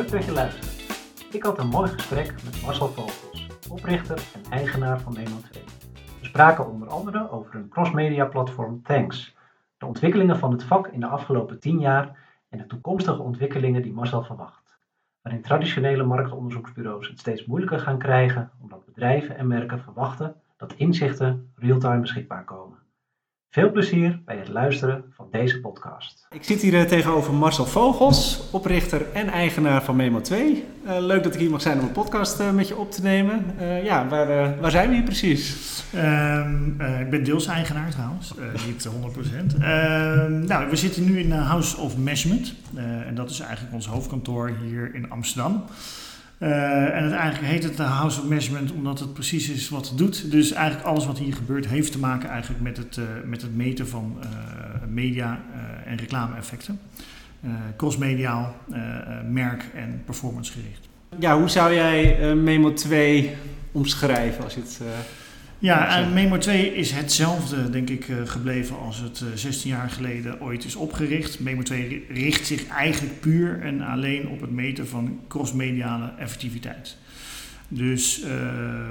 Leuk dat je luistert. Ik had een mooi gesprek met Marcel Vogels, oprichter en eigenaar van Memo 2. We spraken onder andere over hun crossmedia platform Thanks, de ontwikkelingen van het vak in de afgelopen 10 jaar en de toekomstige ontwikkelingen die Marcel verwacht. Waarin traditionele marktonderzoeksbureaus het steeds moeilijker gaan krijgen omdat bedrijven en merken verwachten dat inzichten real-time beschikbaar komen. Veel plezier bij het luisteren van deze podcast. Ik zit hier eh, tegenover Marcel Vogels, oprichter en eigenaar van Memo 2. Uh, eh, leuk dat ik hier mag zijn om een podcast uh, met je op te nemen. Uh, ja, waar, waar zijn we hier precies? Um, ik ben deels eigenaar trouwens, niet 100%. Ehm, nou, we zitten nu in House of Measurement. en dat is eigenlijk ons hoofdkantoor hier in Amsterdam. Uh, en het eigenlijk heet het de House of Measurement omdat het precies is wat het doet. Dus eigenlijk alles wat hier gebeurt heeft te maken eigenlijk met het, uh, met het meten van uh, media en reclame-effecten. crossmediaal, merk- en performancegericht. Ja, hoe zou jij Memo 2 omschrijven als je het ja, en Memo 2 is hetzelfde, denk ik, eh, gebleven als het 16 eh, jaar geleden ooit is opgericht. Memo 2 richt zich eigenlijk puur en alleen op het meten van crossmediale effectiviteit. Dus, uh,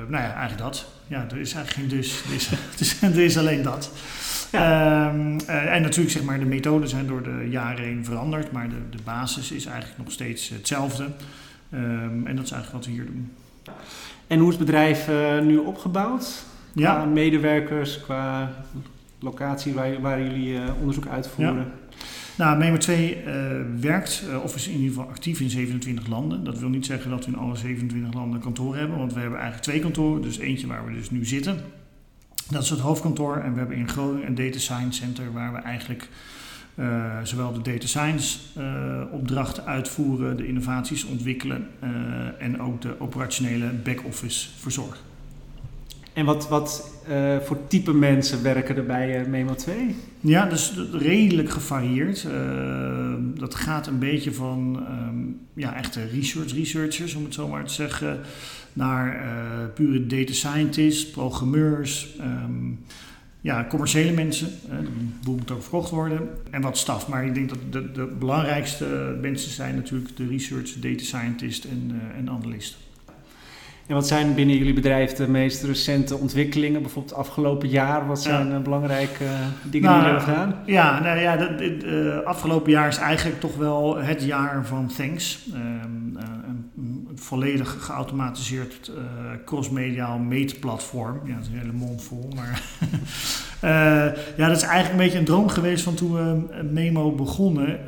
nou ja, eigenlijk dat. Ja, er is eigenlijk geen dus. Er is, er is alleen dat. Ja. Um, uh, en natuurlijk, zeg maar, de methoden zijn door de jaren heen veranderd, maar de, de basis is eigenlijk nog steeds hetzelfde. Um, en dat is eigenlijk wat we hier doen. En hoe is het bedrijf uh, nu opgebouwd? Ja. qua medewerkers, qua locatie waar, waar jullie uh, onderzoek uitvoeren? Ja. Nou, Memo 2 uh, werkt, uh, of is in ieder geval actief in 27 landen. Dat wil niet zeggen dat we in alle 27 landen kantoren hebben, want we hebben eigenlijk twee kantoren. Dus eentje waar we dus nu zitten. Dat is het hoofdkantoor. En we hebben in Groningen een Data Science Center waar we eigenlijk uh, zowel de data science opdrachten uitvoeren, de innovaties ontwikkelen en ook de operationele back-office verzorgen. En wat, wat uh, voor type mensen werken er bij uh, Memo 2? Ja, dus redelijk gevarieerd. Uh, dat gaat een beetje van um, ja, echte research researchers, om het zo maar te zeggen, naar pure data scientists, programmeurs, um, ja, commerciële mensen. de boel moet ook verkocht worden. En wat staf. Maar ik denk dat de, de belangrijkste mensen zijn natuurlijk de research, data scientist en, en analist. En wat zijn binnen jullie bedrijf de meest recente ontwikkelingen? Bijvoorbeeld het afgelopen jaar, wat zijn ja. belangrijke eh, dingen nou, die jullie hebben gedaan? Ja, nou ja, uh, afgelopen jaar is eigenlijk toch wel het jaar van Thanks. Een, een, volledig geautomatiseerd uh, crossmediaal meetplatform. Ja, dat is een hele mond vol, maar... ja, dat is eigenlijk een beetje een droom geweest van toen we Memo begonnen.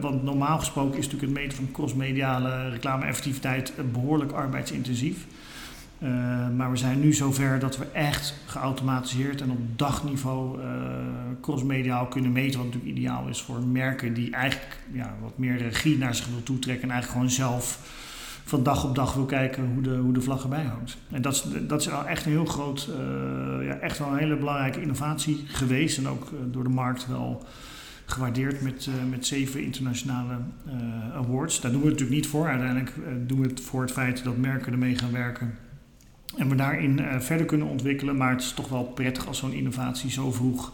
want normaal gesproken is natuurlijk het meten van crossmediale reclame-effectiviteit behoorlijk arbeidsintensief. Uh, maar we zijn nu zover dat we echt geautomatiseerd en op dagniveau uh, crossmediaal kunnen meten. Wat natuurlijk ideaal is voor merken die eigenlijk ja, wat meer regie naar zich wil toetrekken. En eigenlijk gewoon zelf van dag op dag wil kijken hoe de, hoe de vlag erbij hangt. En dat is, dat is echt een heel groot, uh, ja, echt wel een hele belangrijke innovatie geweest. En ook door de markt wel gewaardeerd met, met zeven internationale awards. Daar doen we het natuurlijk niet voor. Uiteindelijk doen we het voor het feit dat merken ermee gaan werken en we daarin uh, verder kunnen ontwikkelen. Maar het is toch wel prettig als zo'n innovatie zo vroeg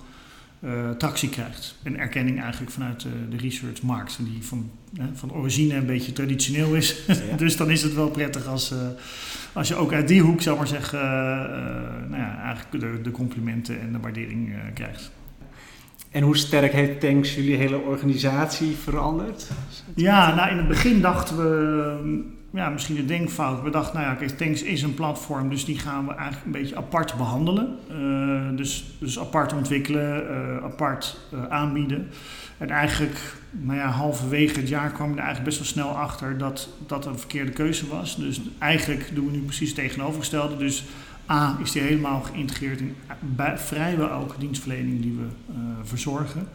uh, tractie krijgt. En erkenning eigenlijk vanuit uh, de researchmarkt, die van, van origine een beetje traditioneel is. Ja. dus dan is het wel prettig als, als je ook uit die hoek, zou maar zeggen, nou ja, eigenlijk de, de, complimenten en de waardering krijgt. En hoe sterk heeft Tanks jullie hele organisatie veranderd? Ja, nou in het begin dachten we ja, misschien een denkfout. We dachten, nou ja, kijk, Tanks is een platform, dus die gaan we eigenlijk een beetje apart behandelen. Uh, dus, dus apart ontwikkelen, uh, apart uh, aanbieden. En eigenlijk, nou ja, halverwege het jaar kwam je er eigenlijk best wel snel achter dat dat een verkeerde keuze was. Dus eigenlijk doen we nu precies het tegenovergestelde. Dus A is die helemaal geïntegreerd in bij, vrijwel elke dienstverlening die we verzorgen.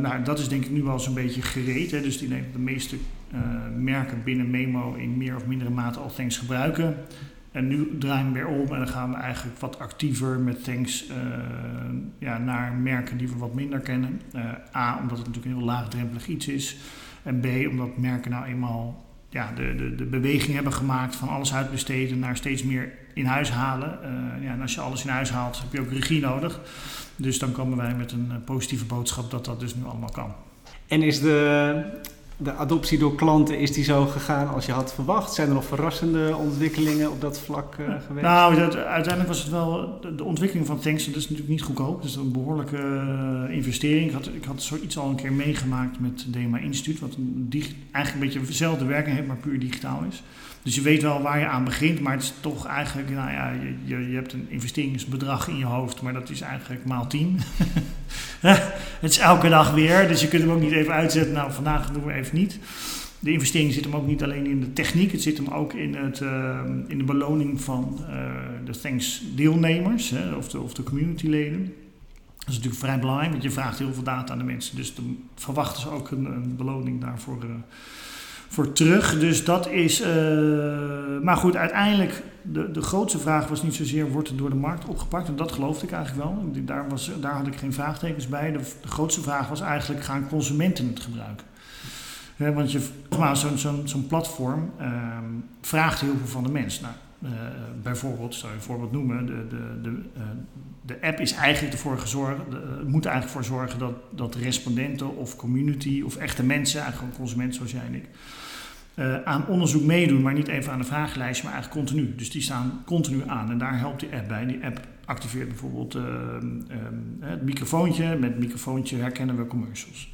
Nou, dat is denk ik nu wel zo'n beetje gereed. Hè. Dus die de meeste uh, merken binnen Memo in meer of mindere mate al Thanks gebruiken. En nu draaien we weer om en dan gaan we eigenlijk wat actiever met Thanks uh, ja, naar merken die we wat minder kennen. A, omdat het natuurlijk een heel laagdrempelig iets is. En B, omdat merken nou eenmaal ja, de, de, de beweging hebben gemaakt van alles uitbesteden naar steeds meer in huis halen. ja, en als je alles in huis haalt, heb je ook regie nodig. Dus dan komen wij met een positieve boodschap dat dat dus nu allemaal kan. En is de de adoptie door klanten, is die zo gegaan als je had verwacht? Zijn er nog verrassende ontwikkelingen op dat vlak uh, geweest? Nou, uiteindelijk was het wel de, ontwikkeling van tanks, dat is natuurlijk niet goedkoop. Dat is een behoorlijke uh, investering. Ik had, ik had zoiets al een keer meegemaakt met DMA Instituut, wat een eigenlijk een beetje dezelfde werking heeft, maar puur digitaal is. Dus je weet wel waar je aan begint, maar het is toch eigenlijk, nou ja, je, je, je hebt een investeringsbedrag in je hoofd, maar dat is eigenlijk maal tien. het is elke dag weer, dus je kunt hem ook niet even uitzetten. Nou, vandaag doen we even niet. De investering zit hem ook niet alleen in de techniek, het zit hem ook in, het, uh, in de beloning van uh, de thanks deelnemers hè, of, de, of de communityleden. Dat is natuurlijk vrij belangrijk, want je vraagt heel veel data aan de mensen. Dus dan verwachten ze ook een, een beloning daarvoor uh, voor terug. Dus dat is. Uh, maar goed, uiteindelijk, de, de grootste vraag was niet zozeer: wordt het door de markt opgepakt? En dat geloofde ik eigenlijk wel. Daar, was, daar had ik geen vraagtekens bij. De grootste vraag was eigenlijk: gaan consumenten het gebruiken? Want je, zo'n zo zo'n platform uh, vraagt heel veel van de mens. Nou, uh, bijvoorbeeld, zou je een voorbeeld noemen, de, de, de, uh, de app is eigenlijk ervoor gezorgd, moet eigenlijk voor zorgen dat, dat respondenten of community of echte mensen, eigenlijk gewoon consumenten zoals jij en ik, aan onderzoek meedoen, maar niet even aan de vragenlijst, maar eigenlijk continu. Dus die staan continu aan en daar helpt die app bij. Die app activeert bijvoorbeeld uh, um, het microfoontje. Met het microfoontje herkennen we commercials.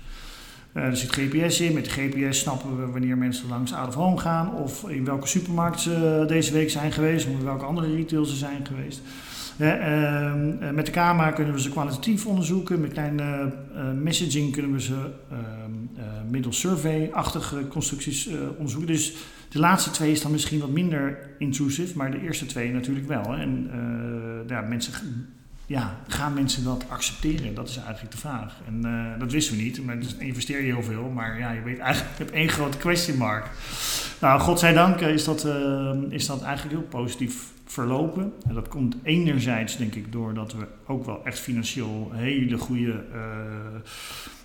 Uh, er zit GPS in. Met de GPS snappen we wanneer mensen langs out of home gaan. Of in welke supermarkt ze deze week zijn geweest. Of in welke andere retail ze zijn geweest. Uh, met de camera kunnen we ze kwalitatief onderzoeken. Met kleine messaging kunnen we ze ehm, middels survey-achtige constructies onderzoeken. Dus de laatste twee is dan misschien wat minder intrusive, maar de eerste twee natuurlijk wel. En ja, mensen ja, gaan mensen dat accepteren? Dat is eigenlijk de vraag. En uh, dat wisten we niet, maar dus investeer je heel veel. Maar ja, je weet eigenlijk, je hebt één grote question mark. Nou, godzijdank is dat, uh, is dat eigenlijk heel positief verlopen. En dat komt enerzijds, denk ik, doordat we ook wel echt financieel hele goede, uh,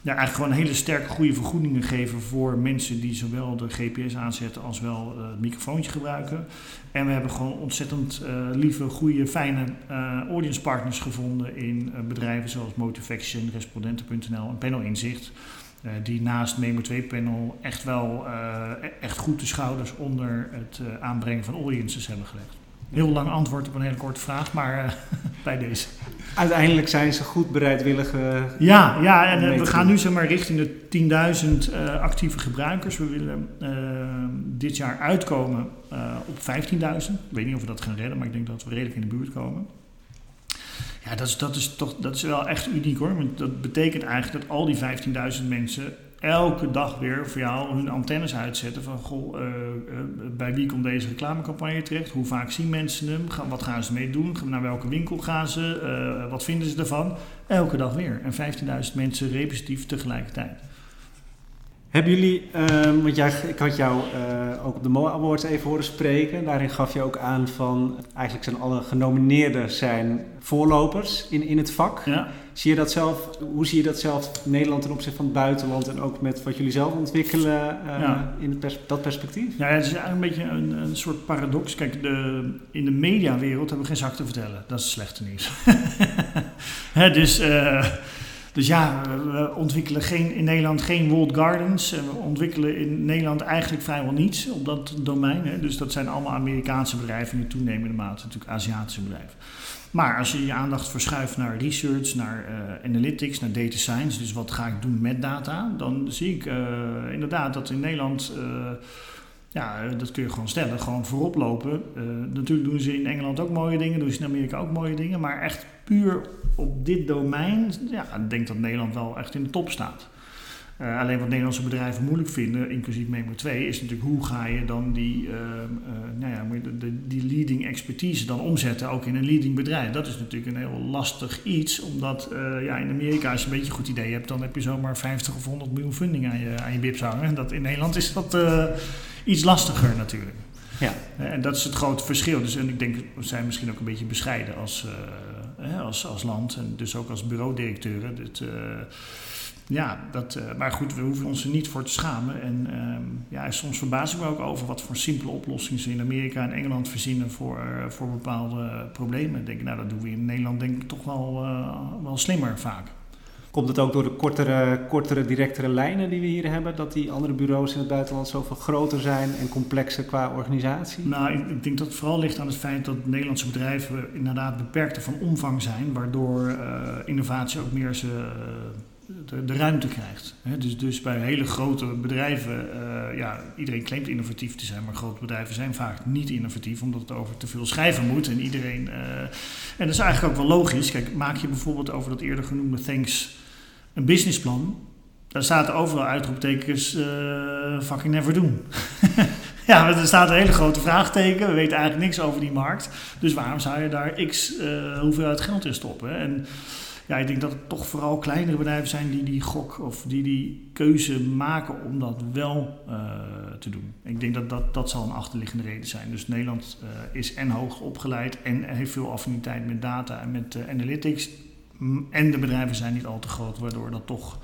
ja, eigenlijk gewoon hele sterke goede vergoedingen geven voor mensen die zowel de GPS aanzetten als wel uh, het microfoontje gebruiken. En we hebben gewoon ontzettend uh, lieve, goede, fijne audience partners gevonden in bedrijven zoals Motivaction, Respondenten.nl en Panel Inzicht. die naast Memo 2 Panel echt wel echt goed de schouders onder het aanbrengen van audiences hebben gelegd. Heel lang antwoord op een hele korte vraag, maar uh, bij deze. Uiteindelijk zijn ze goed bereidwillig. ja, ja, en uh, we gaan nu zeg maar richting de 10.000 uh, actieve gebruikers. We willen dit jaar uitkomen op 15.000. Ik weet niet of we dat gaan redden, maar ik denk dat we redelijk in de buurt komen. Ja, dat is, dat is, toch, dat is wel echt uniek hoor. Want dat betekent eigenlijk dat al die 15.000 mensen elke dag weer voor jou hun antennes uitzetten van goh, uh, uh, bij wie komt deze reclamecampagne terecht? Hoe vaak zien mensen hem? Wat gaan ze mee doen? Naar welke winkel gaan ze? Uh, wat vinden ze ervan? Elke dag weer. En 15.000 mensen representatief tegelijkertijd. Hebben jullie, um, want jij, ik had jou uh, ook op de MOA Awards even horen spreken. Daarin gaf je ook aan van, eigenlijk zijn alle genomineerden zijn voorlopers in, in het vak. Ja. Zie je dat zelf, hoe zie je dat zelf Nederland ten opzichte van het buitenland en ook met wat jullie zelf ontwikkelen uh, ja. in pers dat perspectief? Ja, het is eigenlijk een beetje een, een soort paradox. Kijk, de, in de mediawereld hebben we geen zak te vertellen. Dat is het slechte nieuws. dus... Uh, dus ja, we ontwikkelen geen, in Nederland geen walled gardens. We ontwikkelen in Nederland eigenlijk vrijwel niets op dat domein. Hè. Dus dat zijn allemaal Amerikaanse bedrijven, in toenemende mate natuurlijk Aziatische bedrijven. Maar als je je aandacht verschuift naar research, naar uh, analytics, naar data science, dus wat ga ik doen met data, dan zie ik uh, inderdaad dat in Nederland, uh, ja, dat kun je gewoon stellen, gewoon voorop lopen. natuurlijk doen ze in Engeland ook mooie dingen, doen ze in Amerika ook mooie dingen, maar echt puur op dit domein, ja, ik denk dat Nederland wel echt in de top staat. Uh, alleen wat Nederlandse bedrijven moeilijk vinden, inclusief Memo 2, is natuurlijk hoe ga je dan die, uh, uh, nou ja, de, de, die leading expertise dan omzetten, ook in een leading bedrijf. Dat is natuurlijk een heel lastig iets, omdat ja, in Amerika, als je een beetje een goed idee hebt, dan heb je zomaar 50 of 100 miljoen funding aan je, aan je bips hangen. Dat, in Nederland is dat iets lastiger natuurlijk. Ja. en dat is het grote verschil. Dus en ik denk, we zijn misschien ook een beetje bescheiden als, als, land en dus ook als bureaudirecteuren. Dit, ja, dat, uh, maar goed, we hoeven ons er niet voor te schamen. En um, ja, soms verbaas ik me ook over wat voor simpele oplossingen ze in Amerika en Engeland verzinnen voor, uh, voor bepaalde problemen. Ik denk, nou, dat doen we in Nederland denk ik toch wel, wel slimmer vaak. Komt het ook door de kortere, kortere, directere lijnen die we hier hebben, dat die andere bureaus in het buitenland zoveel groter zijn en complexer qua organisatie? Nou, ik, denk dat het vooral ligt aan het feit dat Nederlandse bedrijven inderdaad beperkter van omvang zijn, waardoor uh, innovatie ook meer ze, de, de, ruimte krijgt. dus, dus bij hele grote bedrijven, uh, ja, iedereen claimt innovatief te zijn, maar grote bedrijven zijn vaak niet innovatief omdat het over te veel schrijven moet. En iedereen. En dat is eigenlijk ook wel logisch. Kijk, maak je bijvoorbeeld over dat eerder genoemde Thanks een businessplan. Daar staat overal uitroeptekens uh, fucking never doen. ja, er staat een hele grote vraagteken. We weten eigenlijk niks over die markt. Dus waarom zou je daar x uh, hoeveelheid geld in stoppen? En ja, ik denk dat het toch vooral kleinere bedrijven zijn die die gok of die die keuze maken om dat wel uh, te doen. Ik denk dat, dat dat zal een achterliggende reden zijn. Dus Nederland is en hoog opgeleid en heeft veel affiniteit met data en met analytics. En de bedrijven zijn niet al te groot, waardoor dat toch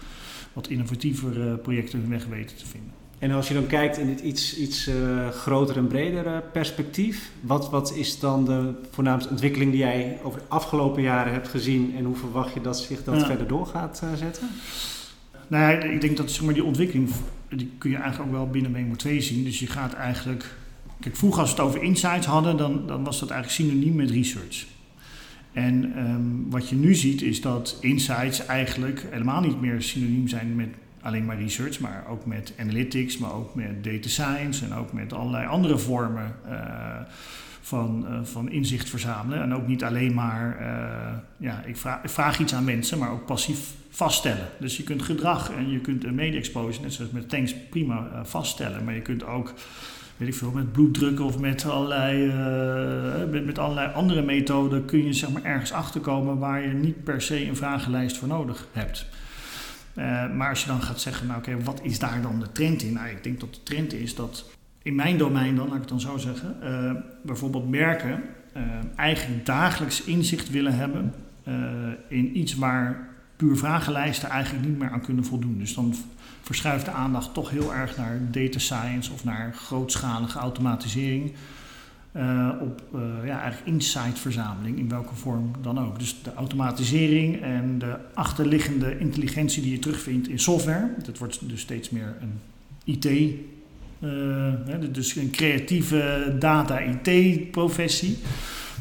wat innovatievere projecten hun weg weten te vinden. En als je dan kijkt in het iets, iets uh, groter en breder perspectief, wat, wat is dan de voornaamste ontwikkeling die jij over de afgelopen jaren hebt gezien en hoe verwacht je dat zich dat ja. verder door gaat uh, zetten? Nou ja, ik denk dat zeg maar, die ontwikkeling, die kun je eigenlijk ook wel binnen Memo 2 zien. Dus je gaat eigenlijk, kijk vroeger als we het over insights hadden, dan, dan was dat eigenlijk synoniem met research. En um, wat je nu ziet is dat insights eigenlijk helemaal niet meer synoniem zijn met alleen maar research, maar ook met analytics, maar ook met data science en ook met allerlei andere vormen uh, van, uh, van inzicht verzamelen. En ook niet alleen maar, uh, ja, ik vraag, vraag, iets aan mensen, maar ook passief vaststellen. Dus je kunt gedrag en je kunt een media exposure, net zoals met tanks, prima vaststellen. Maar je kunt ook weet ik veel, met bloeddruk of met allerlei, uh, met, met, allerlei andere methoden kun je zeg maar, ergens achterkomen waar je niet per se een vragenlijst voor nodig hebt. Uh, maar als je dan gaat zeggen, nou oké, wat is daar dan de trend in? Nou, ik denk dat de trend is dat in mijn domein dan, laat ik het dan zo zeggen, uh, bijvoorbeeld merken eigenlijk dagelijks inzicht willen hebben in iets waar puur vragenlijsten eigenlijk niet meer aan kunnen voldoen. Dus dan verschuift de aandacht toch heel erg naar data science of naar grootschalige automatisering. Uh, op uh, ja, eigenlijk insight-verzameling, in welke vorm dan ook. Dus de automatisering en de achterliggende intelligentie die je terugvindt in software. Dat wordt dus steeds meer een IT, uh, dus een creatieve data-IT-professie,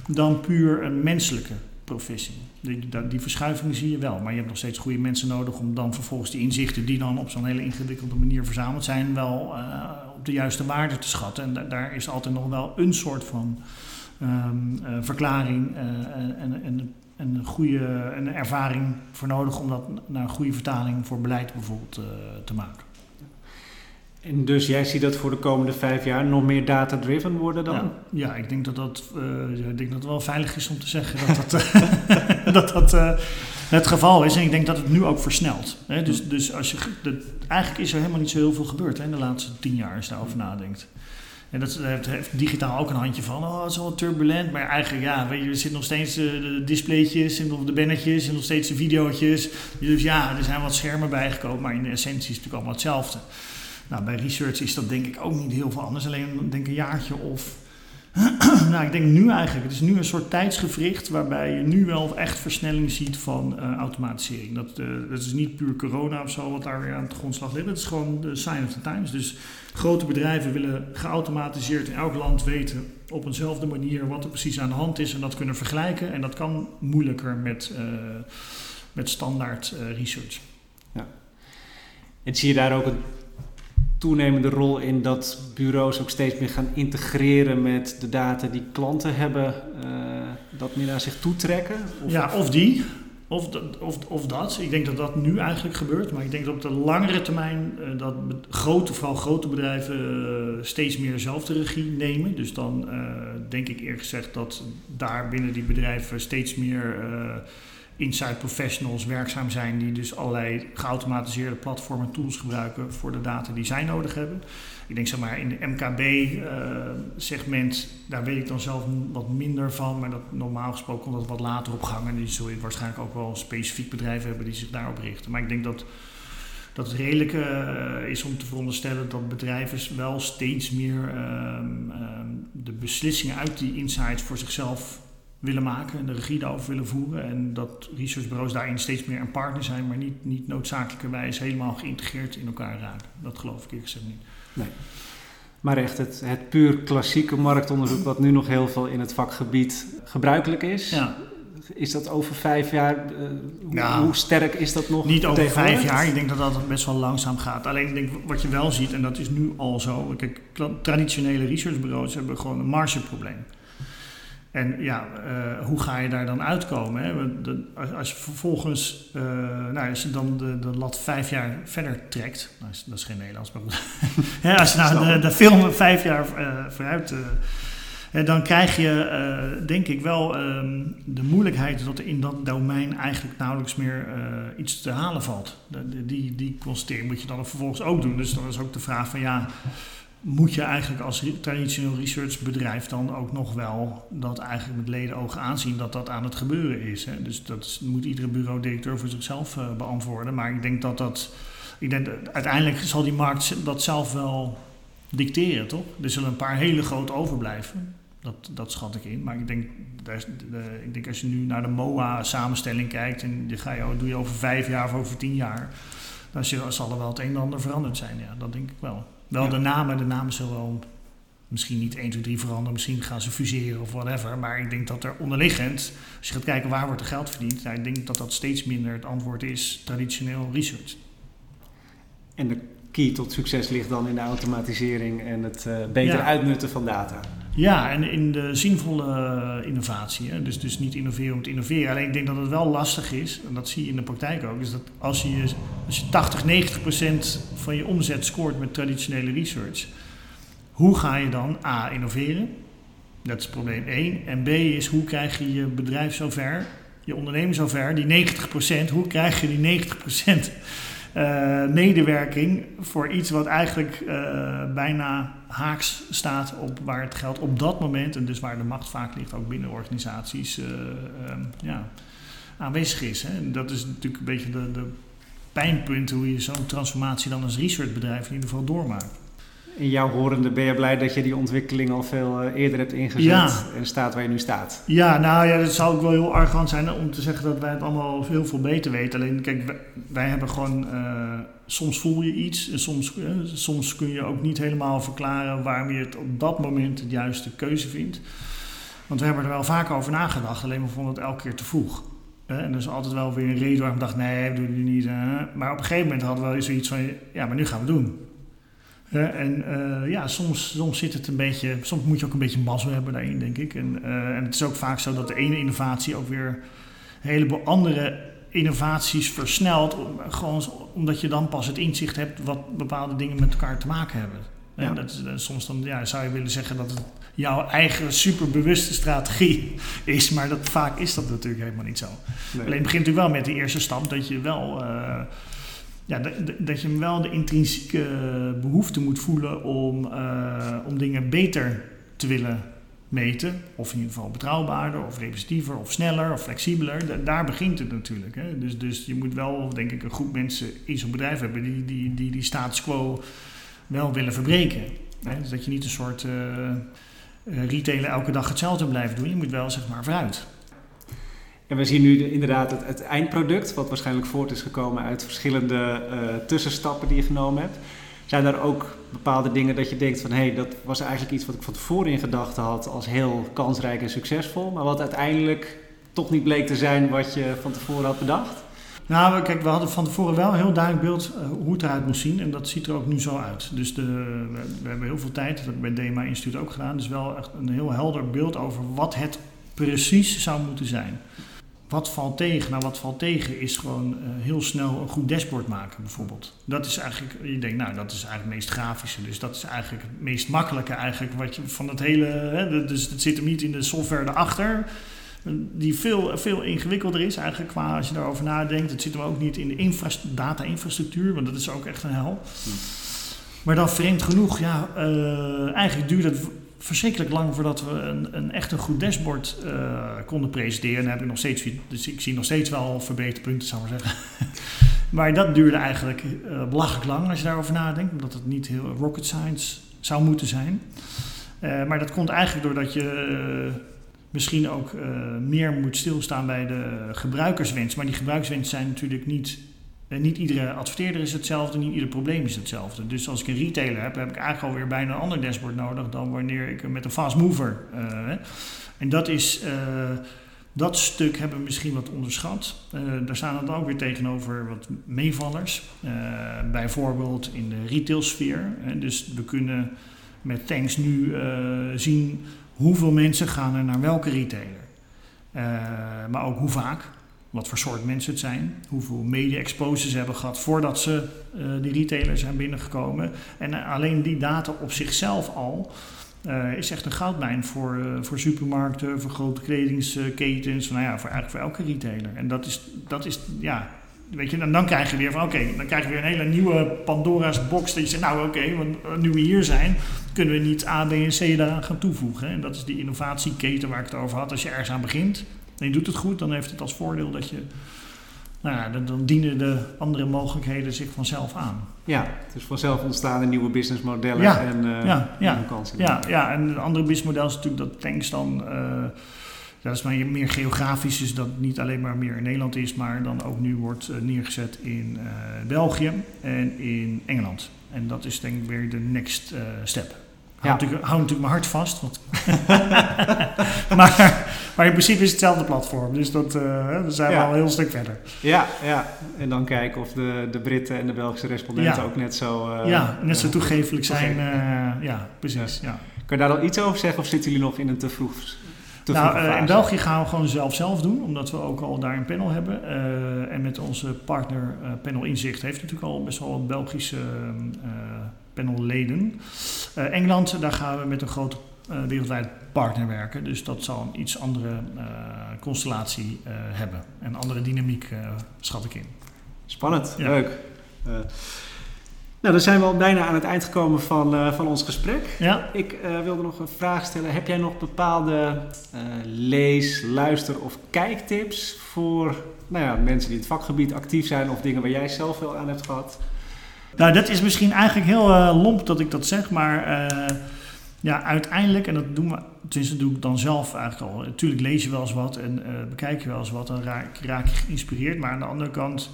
dan puur een menselijke professie. Die, die verschuiving zie je wel. Maar je hebt nog steeds goede mensen nodig om dan vervolgens die inzichten die dan op zo'n hele ingewikkelde manier verzameld zijn, wel uh, op de juiste waarde te schatten. En da daar is altijd nog wel een soort van um, uh, verklaring uh, en, en, en, een goede een ervaring voor nodig om dat naar een goede vertaling voor beleid bijvoorbeeld te maken. En dus jij ziet dat voor de komende vijf jaar nog meer data-driven worden dan? Ja, ja, ik denk dat dat, uh, ik denk dat het wel veilig is om te zeggen dat dat, dat, dat uh, het geval is. En ik denk dat het nu ook versnelt. Hè? Dus, dus als je, eigenlijk is er helemaal niet zo heel veel gebeurd hè, in de laatste tien jaar als je daarover nadenkt. En dat heeft, heeft, digitaal ook een handje van, oh, het is wel turbulent. Maar eigenlijk, ja, weet je, er zitten nog steeds de displaytjes en nog de bannetjes en nog steeds de videootjes. Dus ja, er zijn wat schermen bijgekomen, maar in de essentie is het natuurlijk allemaal hetzelfde. Nou, bij research is dat denk ik ook niet heel veel anders. Alleen denk een jaartje of. nou, ik denk nu eigenlijk. Het is nu een soort tijdsgevricht waarbij je nu wel echt versnelling ziet van uh, automatisering. Dat, uh, dat is niet puur corona of zo wat daar weer aan het grondslag ligt. Dat is gewoon de sign of the times. Dus grote bedrijven willen geautomatiseerd in elk land weten op eenzelfde manier wat er precies aan de hand is en dat kunnen vergelijken. En dat kan moeilijker met, uh, met standaard research. Ja. En zie je daar ook een toenemende rol in dat bureaus ook steeds meer gaan integreren met de data die klanten hebben, uh, dat meer naar zich toetrekken? Of ja, of die. Of, of, of dat. Ik denk dat dat nu eigenlijk gebeurt. Maar ik denk dat op de langere termijn uh, dat grote, vooral grote bedrijven uh, steeds meer zelf de regie nemen. Dus dan denk ik eerlijk gezegd dat daar binnen die bedrijven steeds meer inside professionals werkzaam zijn die dus allerlei geautomatiseerde platformen en tools gebruiken voor de data die zij nodig hebben. Ik denk zeg maar in de MKB-segment, uh, daar weet ik dan zelf wat minder van, maar dat normaal gesproken komt dat wat later op gang en die zul je waarschijnlijk ook wel specifiek bedrijf hebben die zich daarop richten. Maar ik denk dat, dat het redelijk uh, is om te veronderstellen dat bedrijven wel steeds meer um, um, de beslissingen uit die insights voor zichzelf willen maken en de regie daarover willen voeren. En dat researchbureaus daarin steeds meer een partner zijn, maar niet, niet noodzakelijkerwijs helemaal geïntegreerd in elkaar raken. Dat geloof ik eerlijk gezegd niet. Nee. Maar echt het, het puur klassieke marktonderzoek, wat nu nog heel veel in het vakgebied gebruikelijk is. Ja. Is dat over vijf jaar, uh, hoe, Ja. hoe sterk is dat nog? Niet over vijf jaar. Ik denk dat dat best wel langzaam gaat. Alleen ik denk wat je wel ziet, en dat is nu al zo. Kijk, traditionele researchbureaus hebben gewoon een margeprobleem. En ja, eh, hoe ga je daar dan uitkomen? Hè? De- als- je vervolgens, eh, nou, als je dan de, de lat vijf jaar verder trekt, nou, is- dat is geen Nederlands, maar. Hè, als je nou de, de film vijf jaar eh, vooruit, dan krijg je, denk ik wel, ehm, de moeilijkheid dat er in dat domein eigenlijk nauwelijks meer iets te halen valt. Die, die constatering moet je dan vervolgens ook doen. Dus dan is ook de vraag van ja, moet je eigenlijk als traditioneel researchbedrijf dan ook nog wel dat eigenlijk met leden ogen aanzien dat dat aan het gebeuren is. Hè? Dus dat moet iedere bureau-directeur voor zichzelf eh, beantwoorden. Maar ik denk dat dat, ik denk dat uiteindelijk zal die markt dat zelf wel dicteren, toch? Er zullen een paar hele grote overblijven. Dat, dat schat ik in. Maar ik denk, daar ik denk als je nu naar de MOA-samenstelling kijkt en die ga je, doe je over vijf jaar of over tien jaar, dan zal er wel het een en ander veranderd zijn. Ja, dat denk ik wel. Wel Ja. de namen, de namen zullen wel misschien niet 1, 2, 3 veranderen, misschien gaan ze fuseren of whatever. Maar ik denk dat er onderliggend, als je gaat kijken waar wordt er geld verdiend, nou, ik denk dat dat steeds minder het antwoord is traditioneel research. En de key tot succes ligt dan in de automatisering en het eh, beter Ja. uitnutten van data. Ja, en in de zinvolle eh, innovatie. Hè? Dus, dus niet innoveren om te innoveren. Alleen ik denk dat het wel lastig is, en dat zie je in de praktijk ook, is dat als je, als je 80, 90 procent van je omzet scoort met traditionele research, hoe ga je dan A, innoveren? Dat is probleem 1. En B is hoe krijg je je bedrijf zover, je onderneming zover, die 90 procent, hoe krijg je die 90 procent eh, medewerking voor iets wat eigenlijk eh, bijna haaks staat op waar het geld op dat moment, en dus waar de macht vaak ligt, ook binnen organisaties, eh, ehm, ja, aanwezig is. Hè. En dat is natuurlijk een beetje de, de pijnpunt hoe je zo'n transformatie dan als researchbedrijf in ieder geval doormaakt. In jouw horende ben je blij dat je die ontwikkeling al veel eh, eerder hebt ingezet Ja. en staat waar je nu staat. Ja, nou ja, het zou ook wel heel arrogant zijn om te zeggen dat wij het allemaal heel veel beter weten. Alleen, kijk, wij, wij hebben gewoon, eh, soms voel je iets en soms, eh, soms kun je ook niet helemaal verklaren waarom je het op dat moment het juiste keuze vindt. Want we hebben er wel vaak over nagedacht, alleen we vonden het elke keer te vroeg. En er is altijd wel weer een reden waarom we dachten, nee, we doen het niet. Maar op een gegeven moment hadden we zoiets van, ja, maar nu gaan we het doen. En eh, ja, soms, soms zit het een beetje, soms moet je ook een beetje mazzel hebben daarin, denk ik. En, eh, en het is ook vaak zo dat de ene innovatie ook weer een heleboel andere innovaties versnelt. Gewoon omdat je dan pas het inzicht hebt wat bepaalde dingen met elkaar te maken hebben. En Ja. dat is, eh, soms dan, ja, zou je willen zeggen dat het jouw eigen superbewuste strategie is, maar dat, vaak is dat natuurlijk helemaal niet zo. Nee. Alleen het begint natuurlijk wel met die eerste stap dat je wel, ja, dat, dat je wel de intrinsieke behoefte moet voelen om, eh, om dingen beter te willen meten. Of in ieder geval betrouwbaarder, of representiever, of sneller, of flexibeler. Da- daar begint het natuurlijk. Hè. Dus, dus je moet wel, denk ik, een groep mensen in zo'n bedrijf hebben die die, die, die status quo wel willen verbreken. Hè. Dus dat je niet een soort eh eh, retailer elke dag hetzelfde blijft doen. Je moet wel, zeg maar, vooruit. En we zien nu de- inderdaad het, het eindproduct, wat waarschijnlijk voort is gekomen uit verschillende eh, tussenstappen die je genomen hebt. Zijn er ook bepaalde dingen dat je denkt van hé, hey, dat was eigenlijk iets wat ik van tevoren in gedachten had als heel kansrijk en succesvol, maar wat uiteindelijk toch niet bleek te zijn wat je van tevoren had bedacht? Nou, kijk, we hadden van tevoren wel een heel duidelijk beeld eh, hoe het eruit moest zien. En dat ziet er ook nu zo uit. Dus de, we, we hebben heel veel tijd, dat heb ik bij DEMA Instituut ook gedaan. Dus wel echt een heel helder beeld over wat het precies zou moeten zijn. Wat valt tegen? Nou, wat valt tegen is gewoon eh, heel snel een goed dashboard maken, bijvoorbeeld. Dat is eigenlijk, je denkt, nou, dat is eigenlijk het meest grafische. Dus dat is eigenlijk het meest makkelijke eigenlijk wat je van het hele... Hè, dus het zit hem niet in de software erachter die veel, veel ingewikkelder is eigenlijk qua als je daarover nadenkt. Het zit hem ook niet in de infras- data-infrastructuur, want dat is ook echt een hel. Maar dan vreemd genoeg, ja, eh, eigenlijk duurde het verschrikkelijk lang voordat we een, een echt een goed dashboard eh, konden presenteren. Daar heb ik nog steeds, dus ik zie nog steeds wel verbeterpunten, zou ik maar zeggen. maar dat duurde eigenlijk eh, belachelijk lang als je daarover nadenkt, omdat het niet heel rocket science zou moeten zijn. Eh, maar dat komt eigenlijk doordat je misschien ook meer moet stilstaan bij de gebruikerswens. Maar die gebruikerswens zijn natuurlijk niet niet iedere adverteerder is hetzelfde, niet ieder probleem is hetzelfde. Dus als ik een retailer heb, heb ik eigenlijk alweer bijna een ander dashboard nodig dan wanneer ik met een fast mover. Uh, en dat is. Uh, dat stuk hebben we misschien wat onderschat. Daar staan dan ook weer tegenover wat meevallers. bijvoorbeeld in de retailsfeer. dus we kunnen met Thanks nu zien hoeveel mensen gaan er naar welke retailer. maar ook hoe vaak wat voor soort mensen het zijn, hoeveel media-exposures ze hebben gehad voordat ze uh, die retailer zijn binnengekomen. En uh, alleen die data op zichzelf al uh, is echt een goudmijn voor, voor supermarkten, voor grote kledingsketens, nou ja, voor eigenlijk voor elke retailer. En dat is, dat is ja, weet je, en dan krijg je weer van oké, dan krijg je weer een hele nieuwe Pandora's box. Dat je zegt, nou oké, want nu we hier zijn, kunnen we niet A, B en C daar gaan toevoegen. En dat is die innovatieketen waar ik het over had. Als je ergens aan begint, je doet het goed, dan heeft het als voordeel dat je. Nou ja, dan, dan dienen de andere mogelijkheden zich vanzelf aan. Ja, dus vanzelf ontstaan nieuwe businessmodellen ja, en, uh, ja, ja, kansen. Ja, ja, en een andere businessmodel is natuurlijk dat tanks dan. Uh, dat is maar meer geografisch, dus dat niet alleen maar meer in Nederland is, maar dan ook nu wordt uh, neergezet in België en in Engeland. En dat is denk ik weer de next step. Hou, natuurlijk, hou natuurlijk mijn hart vast. Want maar, maar in principe is het hetzelfde platform. Dus dat, uh, dan zijn we al een heel stuk verder. Ja, ja, en dan kijken of de, de Britten en de Belgische respondenten ook net zo... Uh, ja, net zo toegevelijk zijn. Uh, ja, precies. Ja. Kan je daar al iets over zeggen of zitten jullie nog in een te vroeg te nou, in België gaan we gewoon zelf zelf doen, omdat we ook al daar een panel hebben. en met onze partner Panel Inzicht heeft natuurlijk al best wel een Belgische panelleden. Uh, Engeland, daar gaan we met een grote uh, wereldwijd partner werken. Dus dat zal een iets andere uh, constellatie hebben. En andere dynamiek schat ik in. Spannend, leuk. nou, dan zijn we al bijna aan het eind gekomen van, van ons gesprek. Ja. Ik wilde nog een vraag stellen. Heb jij nog bepaalde lees, luister of kijktips voor nou ja, mensen die in het vakgebied actief zijn of dingen waar jij zelf wel aan hebt gehad? Nou, dat is misschien eigenlijk heel uh, lomp dat ik dat zeg, maar uh, ja, uiteindelijk, en dat doen we, tenminste doe ik dan zelf eigenlijk al. Natuurlijk lees je wel eens wat en uh, bekijk je wel eens wat, dan raak, raak, je geïnspireerd. Maar aan de andere kant,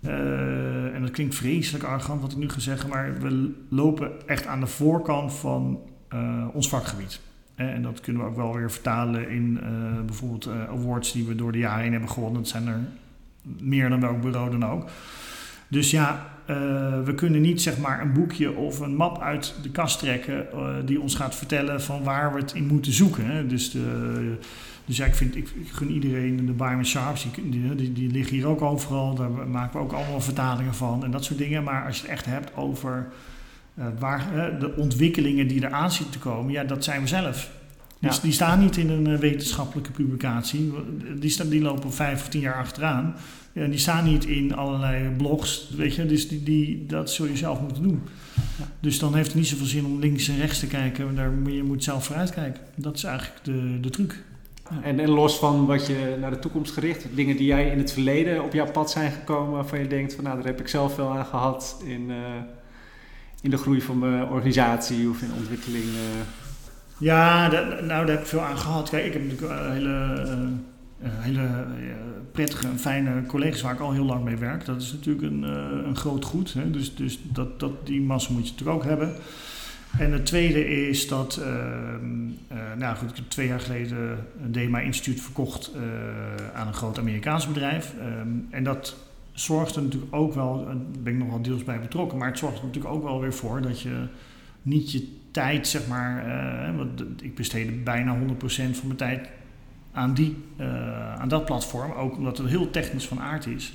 en dat klinkt vreselijk arrogant wat ik nu ga zeggen, maar we lopen echt aan de voorkant van ons vakgebied. En dat kunnen we ook wel weer vertalen in bijvoorbeeld awards die we door de jaren heen hebben gewonnen. Dat zijn er meer dan welk bureau dan ook. Dus ja, uh, we kunnen niet zeg maar een boekje of een map uit de kast trekken uh, die ons gaat vertellen van waar we het in moeten zoeken. Hè. Dus, de, dus ja, ik, vind, ik, ik gun iedereen de Byron Sharps, die, die, die, liggen hier ook overal. Daar maken we ook allemaal vertalingen van en dat soort dingen. Maar als je het echt hebt over uh, waar, de ontwikkelingen die eraan zitten te komen, ja, dat zijn we zelf. Ja. Dus die staan niet in een wetenschappelijke publicatie. Die, staan, die lopen vijf of tien jaar achteraan. Ja, die staan niet in allerlei blogs, weet je, dus die, die, dat zul je zelf moeten doen. Ja. Dus dan heeft het niet zoveel zin om links en rechts te kijken, daar, je moet zelf vooruit kijken. Dat is eigenlijk de, de truc. Ja. En, en los van wat je naar de toekomst gericht, dingen die jij in het verleden op jouw pad zijn gekomen, waarvan je denkt van nou, daar heb ik zelf wel aan gehad in, uh, in de groei van mijn organisatie of in ontwikkeling. Uh. Ja, dat, nou daar heb ik veel aan gehad. Kijk, ik heb natuurlijk een hele... Uh, uh, hele uh, prettige en fijne collega's waar ik al heel lang mee werk. Dat is natuurlijk een, uh, een groot goed. Hè? Dus, dus dat, dat, die massa moet je natuurlijk ook hebben. En het tweede is dat, ehm, nou goed, ik heb twee jaar geleden een DMA Instituut verkocht aan een groot Amerikaans bedrijf. Um, en dat zorgt er natuurlijk ook wel, daar ben ik nog wel deels bij betrokken, maar het zorgt er natuurlijk ook wel weer voor dat je niet je tijd, zeg maar, want ik besteedde bijna 100% van mijn tijd aan, die, uh, aan dat platform. Ook omdat het heel technisch van aard is.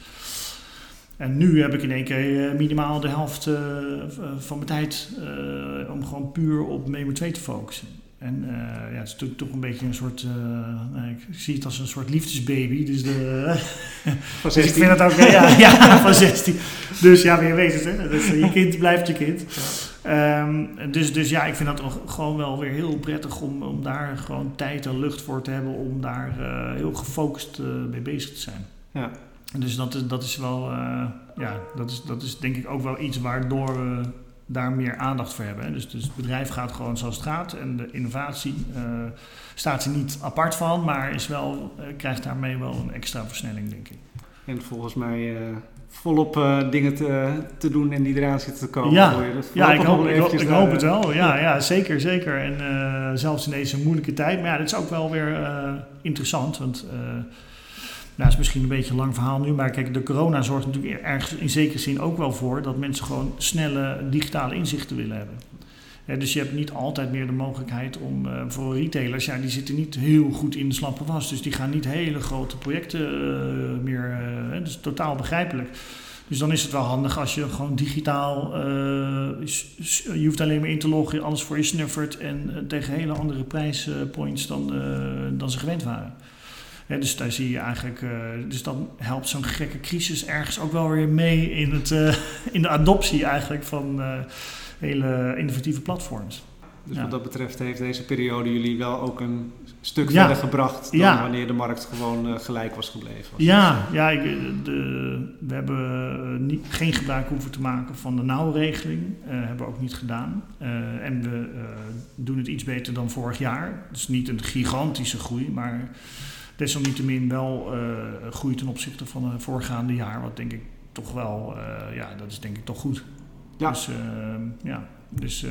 En nu heb ik in één keer uh, minimaal de helft uh, van mijn tijd om gewoon puur op Memo 2 te focussen. En ja, het is natuurlijk toch een beetje een soort, ik zie het als een soort liefdesbaby. Dus, de, van 16. dus ik vind het ook, ja, ja, van 16. Dus ja, je weet het, hè. Dus, je kind blijft je kind. Ja. Um, dus, dus ja, ik vind dat gewoon wel weer heel prettig om, om daar gewoon tijd en lucht voor te hebben om daar uh, heel gefocust uh, mee bezig te zijn. Ja. Dus dat, dat is wel, uh, ja, dat is, dat is denk ik ook wel iets waardoor we daar meer aandacht voor hebben. Dus, dus het bedrijf gaat gewoon zoals het gaat en de innovatie staat er niet apart van, maar is wel, krijgt daarmee wel een extra versnelling, denk ik. En volgens mij uh, volop dingen te, te doen en die eraan zitten te komen. Ja, ja ik, hoop, ik, ik hoop het wel. Ja, ja zeker, zeker. En zelfs in deze moeilijke tijd. Maar ja, dat is ook wel weer interessant, want nou, is misschien een beetje een lang verhaal nu, maar kijk, de corona zorgt natuurlijk ergens in zekere zin ook wel voor dat mensen gewoon snelle digitale inzichten willen hebben. Dus je hebt niet altijd meer de mogelijkheid om uh, voor retailers, ja, die zitten niet heel goed in de slappe was. Dus die gaan niet hele grote projecten uh, meer. Dat is totaal begrijpelijk. Dus dan is het wel handig als je gewoon digitaal. je hoeft alleen maar in te loggen, alles voor je snuffert en tegen hele andere prijspoints dan, dan ze gewend waren dus daar zie je eigenlijk, dus dan helpt zo'n gekke crisis ergens ook wel weer mee in, het, in de adoptie eigenlijk van hele innovatieve platforms. Dus ja. wat dat betreft heeft deze periode jullie wel ook een stuk ja. verder gebracht dan ja. wanneer de markt gewoon gelijk was gebleven. Was ja, ja ik, de, we hebben niet, geen gebruik hoeven te maken van de nauwregeling. hebben we ook niet gedaan. en we doen het iets beter dan vorig jaar. Dus niet een gigantische groei, maar desalniettemin wel uh, groei ten opzichte van het voorgaande jaar. Wat denk ik toch wel, uh, ja, dat is denk ik toch goed. Ja. Dus uh, ja, dus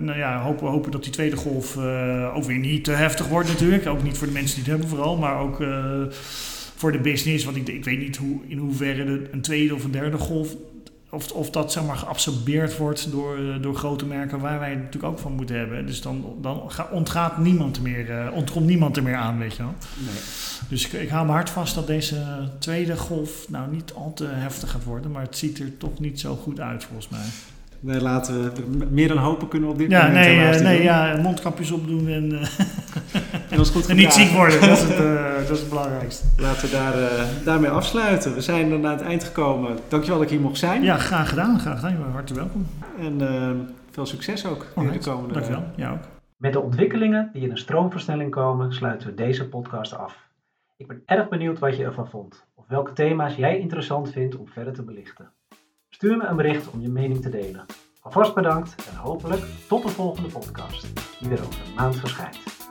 nou ja, hopen, hopen dat die tweede golf ook weer niet te heftig wordt natuurlijk. Ook niet voor de mensen die het hebben vooral, maar ook voor de business. Want ik, ik weet niet hoe, in hoeverre de, een tweede of een derde golf of, of dat zeg maar geabsorbeerd wordt door, eh, door grote merken waar wij het natuurlijk ook van moeten hebben. Dus dan, dan ontgaat niemand er meer, uh, ontkomt niemand er meer aan, weet je wel. Nee. Dus ik, ik hou me hard vast dat deze tweede golf nou niet al te heftig gaat worden, maar het ziet er toch niet zo goed uit volgens mij. Nee, laten we meer dan hopen kunnen we op dit ja, moment. Nee, uh, nee, ja, mondkapjes opdoen en, en, ons goed en niet ziek worden. Dat is, het, uh, dat is het belangrijkste. Laten we daar, daarmee afsluiten. We zijn dan aan het eind gekomen. Dankjewel dat ik hier mocht zijn. Ja, graag gedaan. Graag gedaan. Je bent hartelijk welkom. En veel succes ook in de komende Dankjewel. Ja, ook. Met de ontwikkelingen die in een stroomversnelling komen, sluiten we deze podcast af. Ik ben erg benieuwd wat je ervan vond. Of welke thema's jij interessant vindt om verder te belichten. Stuur me een bericht om je mening te delen. Alvast bedankt en hopelijk tot de volgende podcast, die weer over een maand verschijnt.